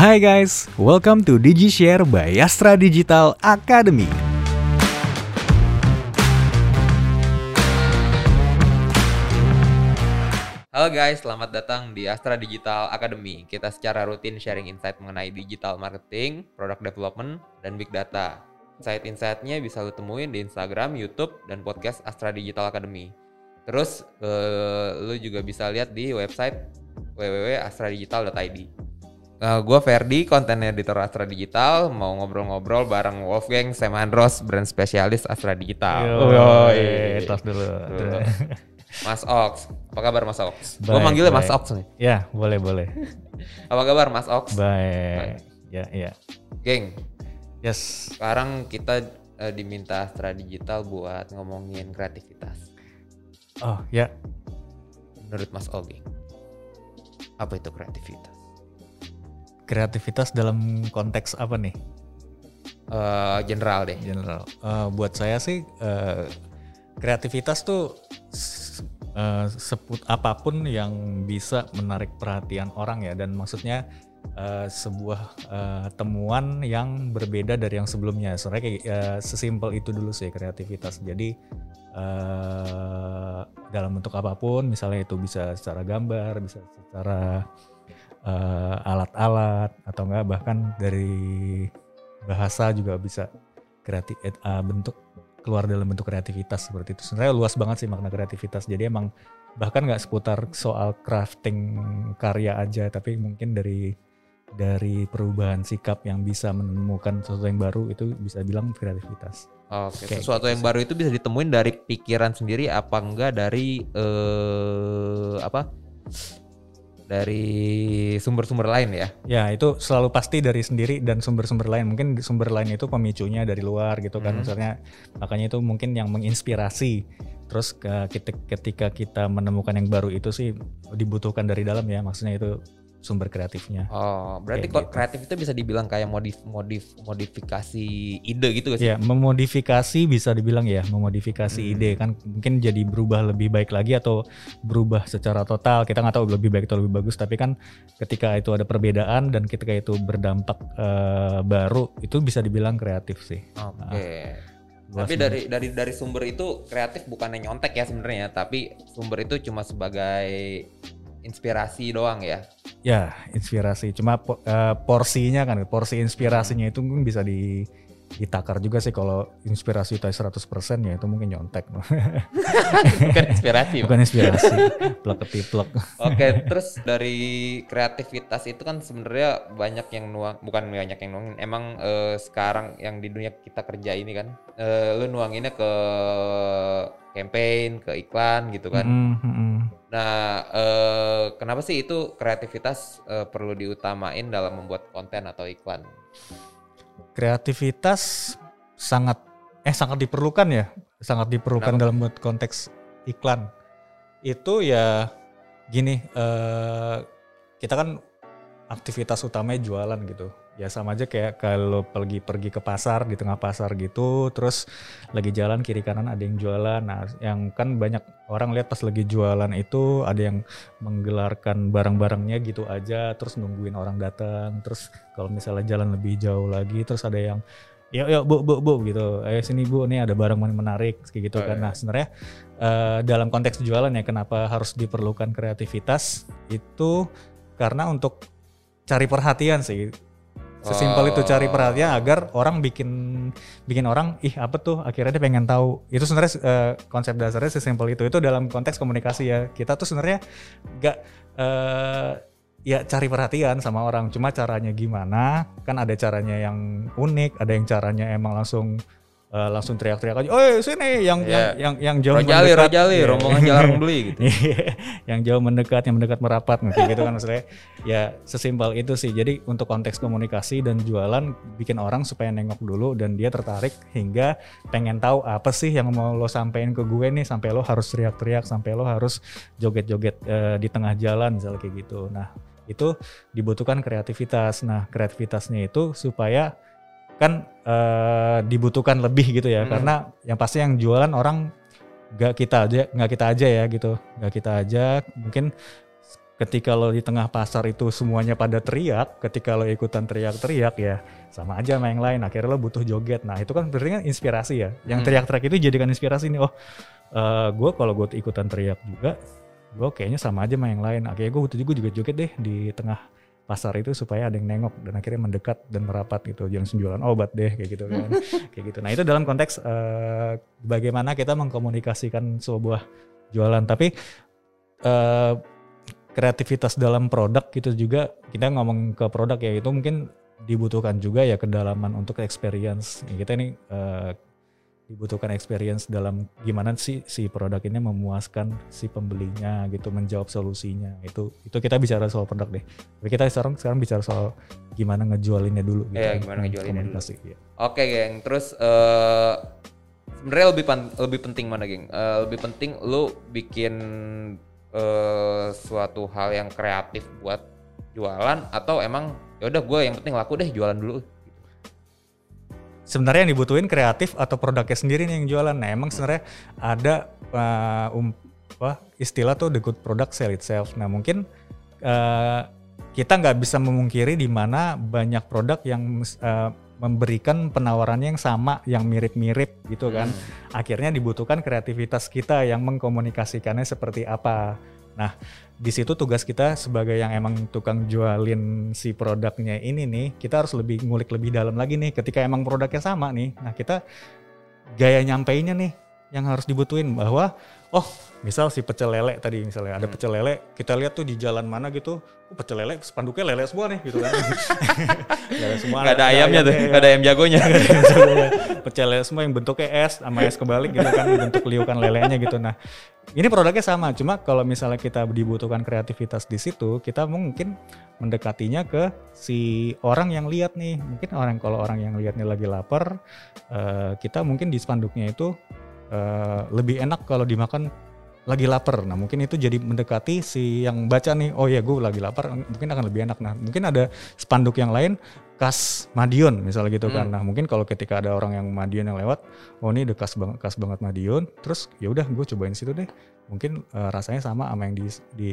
Hai guys, welcome to DigiShare by Astra Digital Academy. Halo guys, selamat datang di Astra Digital Academy. Kita secara rutin sharing insight mengenai digital marketing, product development, dan big data. Insight-insightnya bisa lo temuin di Instagram, YouTube, dan podcast Astra Digital Academy. Terus eh, lo juga bisa lihat di website www.astradigital.id. Uh, gue Ferdi, konten editor Astra Digital, mau ngobrol-ngobrol bareng Wolfgang Semandros, brand spesialis Astra Digital. Yoi, tos dulu. Dulu. Mas Ox, apa kabar Mas Ox? Gue Baik, manggilnya Mas baik. Ox nih. Ya, boleh boleh. Apa kabar Mas Ox? Baik. Ya, ya. Geng, Yes. sekarang kita eh, diminta Astra Digital buat ngomongin kreativitas. Oh, ya. Menurut Mas Ogi, apa itu kreativitas? Kreativitas dalam konteks apa nih? Eh, general deh. General. Eh, buat saya sih eh, kreativitas tuh eh, seput apa pun yang bisa menarik perhatian orang ya dan maksudnya eh, sebuah eh, temuan yang berbeda dari yang sebelumnya. Sebenarnya kayak eh, sesimpel itu dulu sih kreativitas. Jadi eh, dalam bentuk apa pun, misalnya itu bisa secara gambar, bisa secara eh, alat-alat atau enggak bahkan dari bahasa juga bisa kreatif eh, eh, bentuk keluar dalam bentuk kreativitas seperti itu. Sebenarnya luas banget sih makna kreativitas. Jadi emang bahkan nggak seputar soal crafting karya aja, tapi mungkin dari dari perubahan sikap yang bisa menemukan sesuatu yang baru itu bisa bilang kreativitas. Oke, Kayak sesuatu gitu yang baru itu bisa ditemuin dari pikiran sendiri apa enggak dari eh apa? Dari sumber-sumber lain ya. Ya itu selalu pasti dari sendiri dan sumber-sumber lain. Mungkin sumber lain itu pemicunya dari luar gitu kan. Hmm. Misalnya makanya itu mungkin yang menginspirasi. Terus ke- ketika, ketika kita menemukan yang baru itu sih dibutuhkan dari dalam ya. Maksudnya itu sumber kreatifnya. Oh, berarti Kayak kok gitu. kreatif itu bisa dibilang kayak modif modif modifikasi ide gitu sih? Ya, memodifikasi bisa dibilang ya, memodifikasi Hmm. ide kan mungkin jadi berubah lebih baik lagi atau berubah secara total. Kita nggak tahu lebih baik atau lebih bagus, tapi kan ketika itu ada perbedaan dan ketika itu berdampak eh, baru, itu bisa dibilang kreatif sih. Oke. Luas Tapi banget. dari dari dari sumber itu kreatif bukannya nyontek ya sebenarnya, tapi sumber itu cuma sebagai inspirasi doang ya. Ya, inspirasi. Cuma eh, porsinya kan, porsi inspirasinya itu mungkin bisa di ditakar juga sih kalau inspirasi itu 100% ya itu mungkin nyontek. Bukan inspirasi. Bukan inspirasi, plek ketiplek. Oke, terus dari kreativitas itu kan sebenarnya banyak yang nuang, bukan banyak yang nuangin. Emang eh, sekarang yang di dunia kita kerja ini kan, eh, lu nuanginnya ke campaign, ke iklan gitu kan. Mm, mm, mm. Nah, eh, kenapa sih itu kreativitas eh, perlu diutamain dalam membuat konten atau iklan? kreativitas sangat eh sangat diperlukan ya sangat diperlukan Kenapa? dalam buat konteks iklan itu ya gini eh kita kan aktivitas utamanya jualan gitu ya sama aja kayak kalau pergi pergi ke pasar di tengah pasar gitu terus lagi jalan kiri kanan ada yang jualan. Nah yang kan banyak orang lihat pas lagi jualan itu ada yang menggelarkan barang-barangnya gitu aja terus nungguin orang datang terus kalau misalnya jalan lebih jauh lagi terus ada yang yuk yuk bu bu bu gitu. Ayo sini bu nih ada barang yang menarik kayak gitu Oh, kan. iya. nah sebenarnya eh, dalam konteks jualan ya kenapa harus diperlukan kreativitas? Itu karena untuk cari perhatian sih sesimpel itu cari Oh. perhatian agar orang bikin bikin orang ih apa tuh? Akhirnya dia pengen tahu. Itu sebenarnya eh, konsep dasarnya sesimpel itu. Itu dalam konteks komunikasi ya. Kita tuh sebenarnya nggak eh, ya cari perhatian sama orang. Cuma caranya gimana? Kan ada caranya yang unik ada yang caranya emang langsung eh, langsung teriak-teriak aja oh sini yang Iya. yang yang yang jauh Rojali, mendekat." rojali, Iya. rombongan jalan beli gitu. Iya, yang jauh mendekat, yang mendekat merapat, kayak gitu kan maksudnya. Ya sesimpel itu sih. Jadi untuk konteks komunikasi dan jualan, bikin orang supaya nengok dulu dan dia tertarik hingga pengen tahu apa sih yang mau lo sampein ke gue nih, sampai lo harus teriak-teriak, sampai lo harus joget-joget eh, di tengah jalan misalnya kayak gitu. Nah itu dibutuhkan kreativitas. Nah kreativitasnya itu supaya kan eh, dibutuhkan lebih gitu ya, Hmm. karena yang pasti yang jualan orang nggak kita aja nggak kita aja ya gitu nggak kita aja mungkin ketika lo di tengah pasar itu semuanya pada teriak, ketika lo ikutan teriak-teriak ya sama aja sama yang lain. Akhirnya lo butuh joget. Nah itu kan berarti kan inspirasi ya. Yang Hmm. teriak-teriak itu jadikan inspirasi nih. Oh, gue kalau gue ikutan teriak juga, gue kayaknya sama aja sama yang lain. Akhirnya gue butuh juga juga joget deh di tengah pasar itu supaya ada yang nengok dan akhirnya mendekat dan merapat gitu. Jangan jualan obat deh kayak gitu kan. Kayak gitu. Nah itu dalam konteks eh, bagaimana kita mengkomunikasikan sebuah jualan. Tapi eh, kreativitas dalam produk gitu juga kita ngomong ke produk ya itu mungkin dibutuhkan juga ya kedalaman untuk experience. Ya, kita ini eh, dibutuhkan experience dalam gimana sih si produk ini memuaskan si pembelinya gitu menjawab solusinya itu itu kita bicara soal produk deh tapi kita sekarang sekarang bicara soal gimana ngejualinnya dulu gitu Iya, gimana ngejualinnya dulu. ya. Oke, geng. Terus eh sebenarnya lebih pan- lebih penting mana, geng? Eh, lebih penting lu bikin eh suatu hal yang kreatif buat jualan atau emang ya udah gue yang penting laku deh jualan dulu. Sebenarnya yang dibutuhin kreatif atau produknya sendiri nih yang jualan. Nah, emang sebenarnya ada uh, um, apa, istilah tuh the good product sell itself. Nah, mungkin uh, kita nggak bisa memungkiri di mana banyak produk yang uh, memberikan penawarannya yang sama, yang mirip-mirip gitu kan. Akhirnya dibutuhkan kreativitas kita yang mengkomunikasikannya seperti apa. Nah, di situ tugas kita sebagai yang emang tukang jualin si produknya ini nih, kita harus lebih ngulik lebih dalam lagi nih. Ketika emang produknya sama nih, nah kita gaya nyampeinnya nih yang harus dibutuhin bahwa oh misal si pecel lele tadi misalnya ada pecel lele kita lihat tuh di jalan mana gitu oh, pecel lele spanduknya lele semua nih gitu kan lele semua Gak ada ayamnya tuh, ya. gak ada ayam jagonya. pecel lele semua yang bentuknya es sama es kebalik gitu kan bentuk liukan lelenya gitu nah ini produknya sama cuma kalau misalnya kita dibutuhkan kreativitas di situ kita mungkin mendekatinya ke si orang yang lihat nih mungkin orang kalau orang yang lihat nih lagi lapar eh, kita mungkin di spanduknya itu eh, lebih enak kalau dimakan lagi lapar. Nah mungkin itu jadi mendekati si yang baca nih, oh ya gue lagi lapar, mungkin akan lebih enak. Nah mungkin ada spanduk yang lain khas Madiun misalnya gitu kan. Nah mungkin kalau ketika ada orang yang Madiun yang lewat, oh ini udah khas banget khas banget Madiun, terus ya udah gue cobain situ deh. Mungkin eh, rasanya sama sama yang di di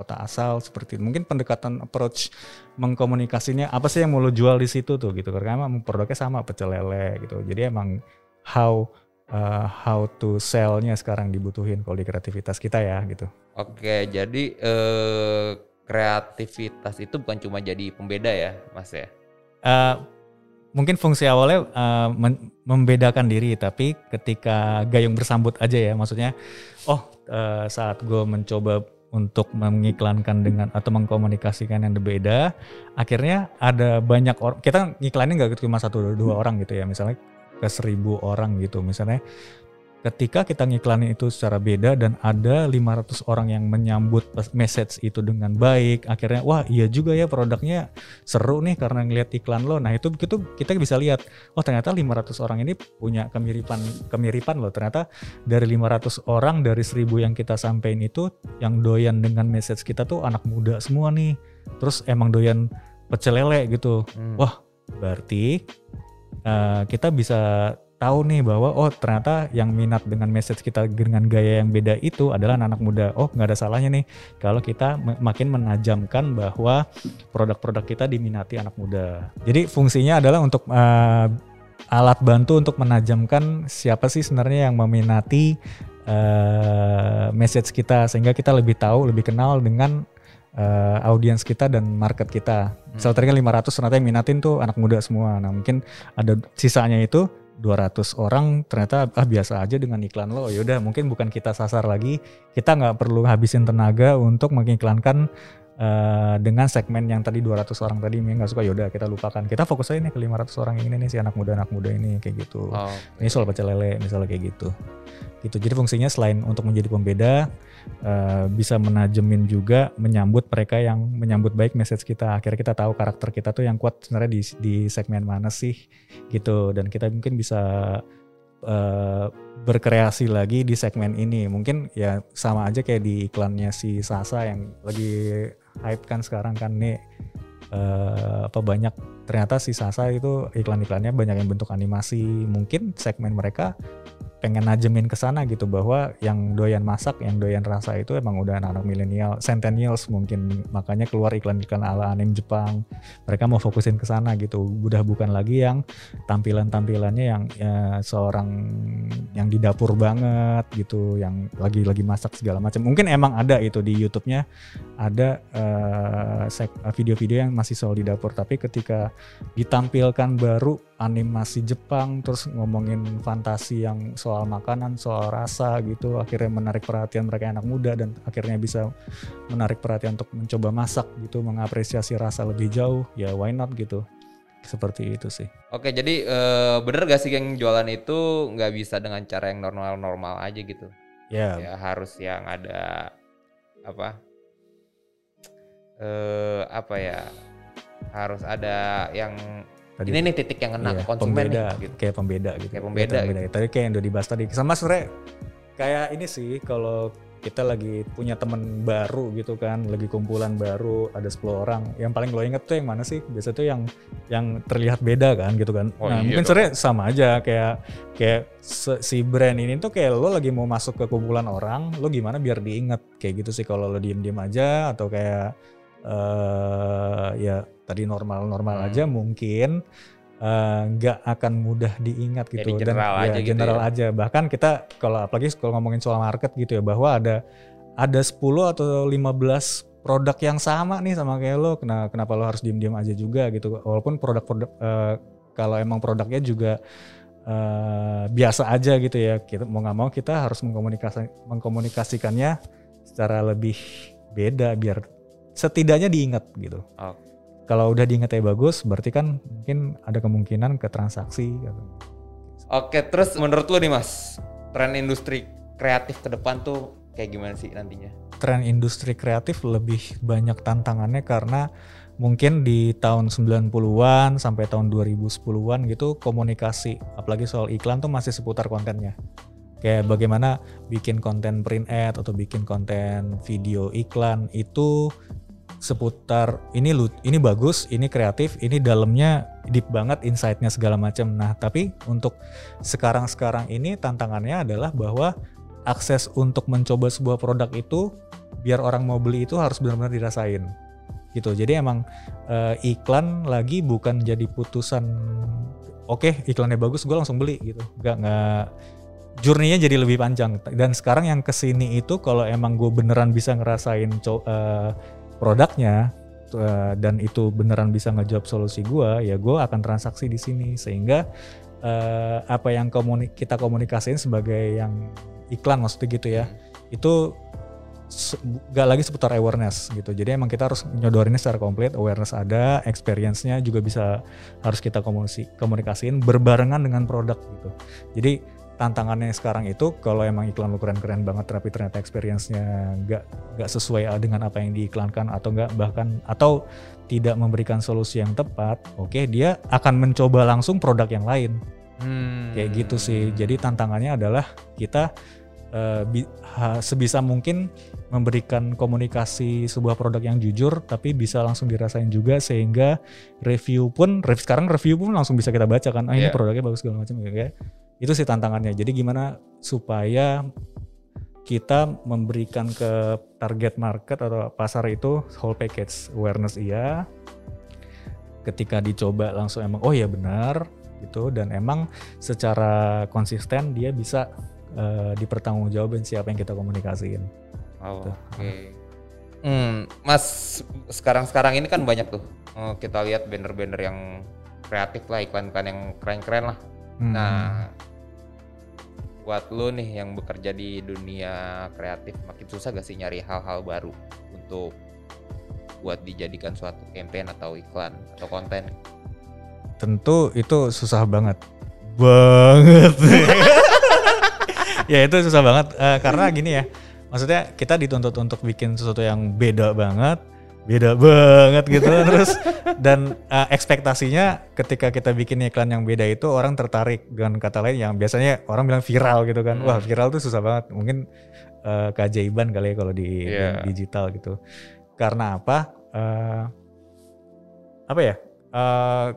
kota asal seperti itu. Mungkin pendekatan approach mengkomunikasinya apa sih yang mau lo jual di situ tuh gitu karena emang produknya sama pecel lele gitu. Jadi emang how uh, how to sell-nya sekarang dibutuhin kalau di kreativitas kita ya gitu. Oke, jadi eh kreativitas itu bukan cuma jadi pembeda ya, Mas ya. Uh, mungkin fungsi awalnya uh, membedakan diri, tapi ketika gayung bersambut aja ya, maksudnya, oh uh, saat gue mencoba untuk mengiklankan dengan atau mengkomunikasikan yang berbeda, akhirnya ada banyak orang, kita ngiklanin nggak cuma satu dua orang gitu ya, misalnya ke seribu orang gitu, misalnya ketika kita ngiklanin itu secara beda dan ada 500 orang yang menyambut message itu dengan baik akhirnya wah iya juga ya produknya seru nih karena ngeliat iklan lo. Nah itu itu kita bisa lihat oh ternyata 500 orang ini punya kemiripan kemiripan loh. Ternyata dari 500 orang dari 1000 yang kita sampein itu yang doyan dengan message kita tuh anak muda semua nih. Terus emang doyan pecel lele gitu. Hmm. Wah, berarti eh, kita bisa tahu nih bahwa oh ternyata yang minat dengan message kita dengan gaya yang beda itu adalah anak muda. Oh nggak ada salahnya nih kalau kita makin menajamkan bahwa produk-produk kita diminati anak muda. Jadi fungsinya adalah untuk eh, alat bantu untuk menajamkan siapa sih sebenarnya yang meminati eh, message kita sehingga kita lebih tahu, lebih kenal dengan eh, audiens kita dan market kita. Misal tadi kan 500 ternyata yang minatin tuh anak muda semua. Nah mungkin ada sisanya itu 200 orang ternyata ah biasa aja dengan iklan lo. Yaudah mungkin bukan kita sasar lagi. Kita nggak perlu habisin tenaga untuk mengiklankan eh, dengan segmen yang tadi 200 orang tadi yang nggak suka. Yaudah kita lupakan. Kita fokus aja nih ke 500 orang yang ini nih si anak muda anak muda ini kayak gitu. Oh, Ini soal pecel lele misalnya kayak gitu. Gitu. Jadi fungsinya selain untuk menjadi pembeda eh, bisa menajemin juga menyambut mereka yang menyambut baik message kita. Akhirnya kita tahu karakter kita tuh yang kuat sebenarnya di di segmen mana sih gitu dan kita mungkin bisa eh, berkreasi lagi di segmen ini. Mungkin ya sama aja kayak di iklannya si Sasa yang lagi hype kan sekarang kan nih eh, apa banyak ternyata si Sasa itu iklan-iklannya banyak yang bentuk animasi. Mungkin segmen mereka pengen najemin ke sana gitu bahwa yang doyan masak, yang doyan rasa itu emang udah anak-anak milenial, centennials mungkin makanya keluar iklan-iklan ala anime Jepang. Mereka mau fokusin ke sana gitu. Udah bukan lagi yang tampilan-tampilannya yang ya, seorang yang di dapur banget gitu, yang lagi-lagi masak segala macam. Mungkin emang ada itu di YouTube-nya ada uh, video-video yang masih soal di dapur, tapi ketika ditampilkan baru animasi Jepang terus ngomongin fantasi yang soal makanan, soal rasa gitu akhirnya menarik perhatian mereka anak muda dan akhirnya bisa menarik perhatian untuk mencoba masak gitu, mengapresiasi rasa lebih jauh, ya why not gitu. Seperti itu sih. Oke, jadi e, bener gak sih yang jualan itu nggak bisa dengan cara yang normal-normal aja gitu? Ya. Yeah. Ya harus yang ada apa? Eh apa ya? Harus ada yang Tadi, ini nih titik yang kena iya, konsumen pembeda, nih, gitu. kayak pembeda gitu. Kayak pembeda. Kayak pembeda. Gitu. Tadi kayak yang udah dibahas tadi. Sama sebenernya kayak ini sih kalau kita lagi punya temen baru gitu kan, lagi kumpulan baru ada 10 orang. Yang paling lo inget tuh yang mana sih? Biasa tuh yang yang terlihat beda kan gitu kan. Oh, nah, iya mungkin sebenarnya sama aja kayak kayak si brand ini tuh kayak lo lagi mau masuk ke kumpulan orang, lo gimana biar diinget kayak gitu sih kalau lo diem-diem aja atau kayak uh, ya tadi normal-normal hmm. aja mungkin eh, nggak uh, akan mudah diingat gitu. Jadi general dan aja ya gitu general ya. aja. Bahkan kita kalau apalagi kalau ngomongin soal market gitu ya bahwa ada ada 10 atau 15 produk yang sama nih sama kayak lo. Kenapa kenapa lo harus diem-diem aja juga gitu? Walaupun produk-produk uh, kalau emang produknya juga uh, biasa aja gitu ya. Kita mau nggak mau kita harus mengkomunikasi mengkomunikasikannya secara lebih beda biar setidaknya diingat gitu. Oh. Kalau udah diingatnya bagus, berarti kan mungkin ada kemungkinan ke transaksi. Gitu. Oke, terus menurut lo nih mas, tren industri kreatif ke depan tuh kayak gimana sih nantinya? Tren industri kreatif lebih banyak tantangannya karena mungkin di tahun 90-an sampai tahun 2010-an gitu komunikasi apalagi soal iklan tuh masih seputar kontennya kayak bagaimana bikin konten print ad atau bikin konten video iklan itu seputar ini lu ini bagus, ini kreatif, ini dalamnya deep banget insightnya segala macam. Nah tapi untuk sekarang-sekarang ini tantangannya adalah bahwa akses untuk mencoba sebuah produk itu biar orang mau beli itu harus benar-benar dirasain gitu. Jadi emang uh, iklan lagi bukan jadi putusan oke okay, iklannya bagus gue langsung beli gitu. Gak nggak journey-nya jadi lebih panjang dan sekarang yang ke sini itu kalau emang gue beneran bisa ngerasain uh, produknya uh, dan itu beneran bisa ngejawab solusi gue ya gue akan transaksi di sini. Sehingga uh, apa yang komuni kita komunikasiin sebagai yang iklan maksudnya gitu ya hmm. itu gak lagi seputar awareness gitu. Jadi emang kita harus nyodorinnya secara komplit awareness ada experience-nya juga bisa harus kita komunikasi komunikasiin berbarengan dengan produk gitu. Jadi tantangannya sekarang itu kalau emang iklan lu keren-keren banget tapi ternyata experience-nya nggak nggak sesuai dengan apa yang diiklankan atau nggak bahkan atau tidak memberikan solusi yang tepat, oke okay, dia akan mencoba langsung produk yang lain. Hmm. Kayak gitu sih. Jadi tantangannya adalah kita uh, bi, ha, sebisa mungkin memberikan komunikasi sebuah produk yang jujur tapi bisa langsung dirasain juga sehingga review pun sekarang review pun langsung bisa kita baca kan ah yeah. ini iya. produknya bagus segala macam ya itu sih tantangannya. Jadi gimana supaya kita memberikan ke target market atau pasar itu whole package awareness iya. Ketika dicoba langsung emang oh ya benar gitu dan emang secara konsisten dia bisa uh, dipertanggungjawabin siapa yang kita komunikasiin. Oh, gitu. Oke. Okay. Hmm, Mas sekarang-sekarang ini kan banyak tuh oh, kita lihat banner-banner yang kreatif lah iklan-iklan yang keren-keren lah. Hmm. Nah, buat lo nih yang bekerja di dunia kreatif makin susah gak sih nyari hal-hal baru untuk buat dijadikan suatu campaign atau iklan atau konten? Tentu itu susah banget. Banget. ya itu susah banget uh, karena gini ya. Maksudnya kita dituntut untuk bikin sesuatu yang beda banget beda banget gitu. Terus dan uh, ekspektasinya ketika kita bikin iklan yang beda itu orang tertarik dengan kata lain yang biasanya orang bilang viral gitu kan. Hmm. wah viral tuh susah banget. Mungkin uh, keajaiban kali ya kalau di, yeah. di digital gitu. Karena apa? Uh, apa ya? Uh,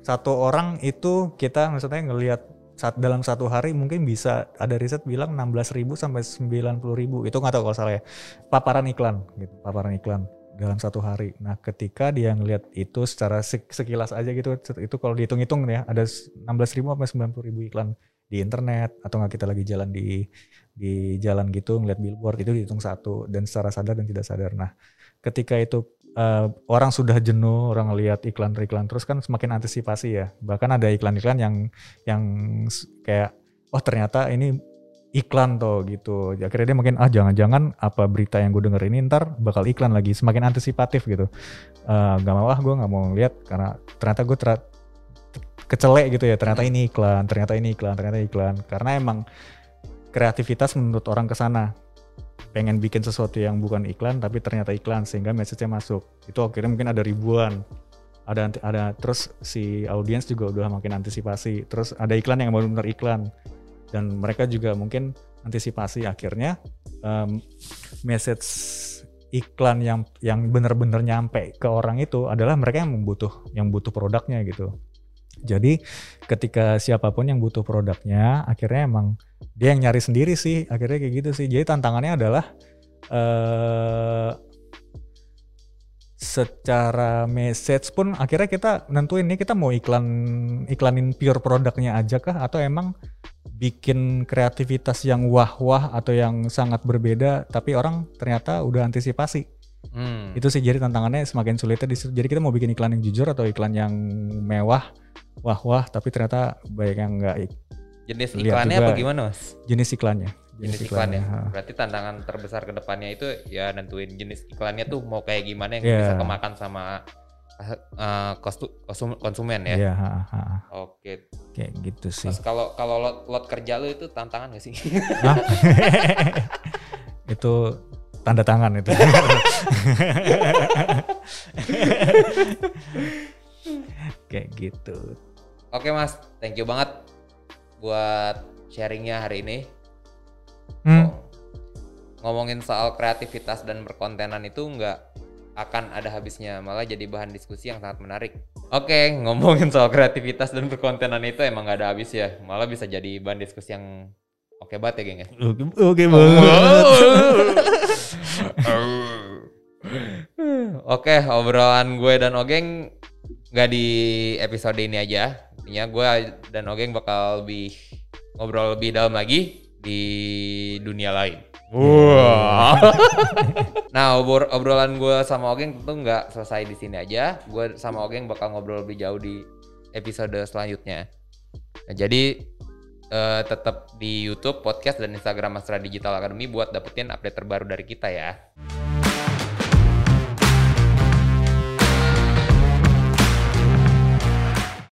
satu orang itu kita maksudnya ngelihat saat dalam satu hari mungkin bisa ada riset bilang 16.000 sampai 90.000 itu nggak tahu kalau salah ya. Paparan iklan gitu paparan iklan dalam satu hari. Nah, ketika dia ngelihat itu secara sekilas aja gitu, itu kalau dihitung-hitung ya ada 16.000 sampai 90.000 iklan di internet atau nggak kita lagi jalan di di jalan gitu ngeliat billboard itu dihitung satu dan secara sadar dan tidak sadar. Nah, ketika itu uh, orang sudah jenuh orang lihat iklan-iklan terus kan semakin antisipasi ya. Bahkan ada iklan-iklan yang yang kayak oh ternyata ini iklan tuh gitu. Akhirnya dia mungkin ah jangan-jangan apa berita yang gue denger ini ntar bakal iklan lagi, semakin antisipatif gitu. Uh, gak mau ah gue gak mau lihat karena ternyata gue ter kecelek gitu ya. Ternyata ini iklan, ternyata ini iklan, ternyata iklan. Karena emang kreativitas menurut orang ke sana pengen bikin sesuatu yang bukan iklan tapi ternyata iklan sehingga message-nya masuk. Itu akhirnya mungkin ada ribuan. Ada ada terus si audiens juga udah makin antisipasi. Terus ada iklan yang benar-benar iklan dan mereka juga mungkin antisipasi akhirnya um, message iklan yang yang benar-benar nyampe ke orang itu adalah mereka yang butuh yang butuh produknya gitu. Jadi ketika siapa pun yang butuh produknya akhirnya emang dia yang nyari sendiri sih akhirnya kayak gitu sih. Jadi tantangannya adalah uh, secara message pun akhirnya kita nentuin nih kita mau iklan iklanin pure produknya aja kah atau emang bikin kreativitas yang wah-wah atau yang sangat berbeda tapi orang ternyata udah antisipasi. Hmm. Itu sih jadi tantangannya semakin sulitnya di Jadi kita mau bikin iklan yang jujur atau iklan yang mewah, wah-wah tapi ternyata banyak yang enggak Jenis iklannya apa gimana, Mas? Jenis iklannya. Jenis, jenis iklannya. iklannya. Berarti tantangan terbesar ke depannya itu ya nentuin jenis iklannya tuh mau kayak gimana yang yeah. bisa kemakan sama uh, konsumen ya. Iya, Oke. Kayak gitu sih. Kalau kalau lot, lot kerja lu itu tantangan gak sih? itu tanda tangan itu. Kayak gitu. Oke Mas, thank you banget buat sharingnya hari ini. Hmm. Oh, ngomongin soal kreativitas dan berkontenan itu nggak akan ada habisnya. Malah jadi bahan diskusi yang sangat menarik. Oke ngomongin soal kreativitas dan perkontenan itu emang gak ada habis ya. Malah bisa jadi bahan diskusi yang oke banget ya geng ya? Oke oke banget. oke obrolan gue dan Ogeng nggak di episode ini aja. Intinya gue dan Ogeng bakal lebih ngobrol lebih dalam lagi di dunia lain Wah. nah, obrol obrolan gue sama Ogeng tentu nggak selesai di sini aja. Gue sama Ogeng bakal ngobrol lebih jauh di episode selanjutnya. Nah, jadi uh, tetap di YouTube, podcast dan Instagram Astra Digital Academy buat dapetin update terbaru dari kita ya.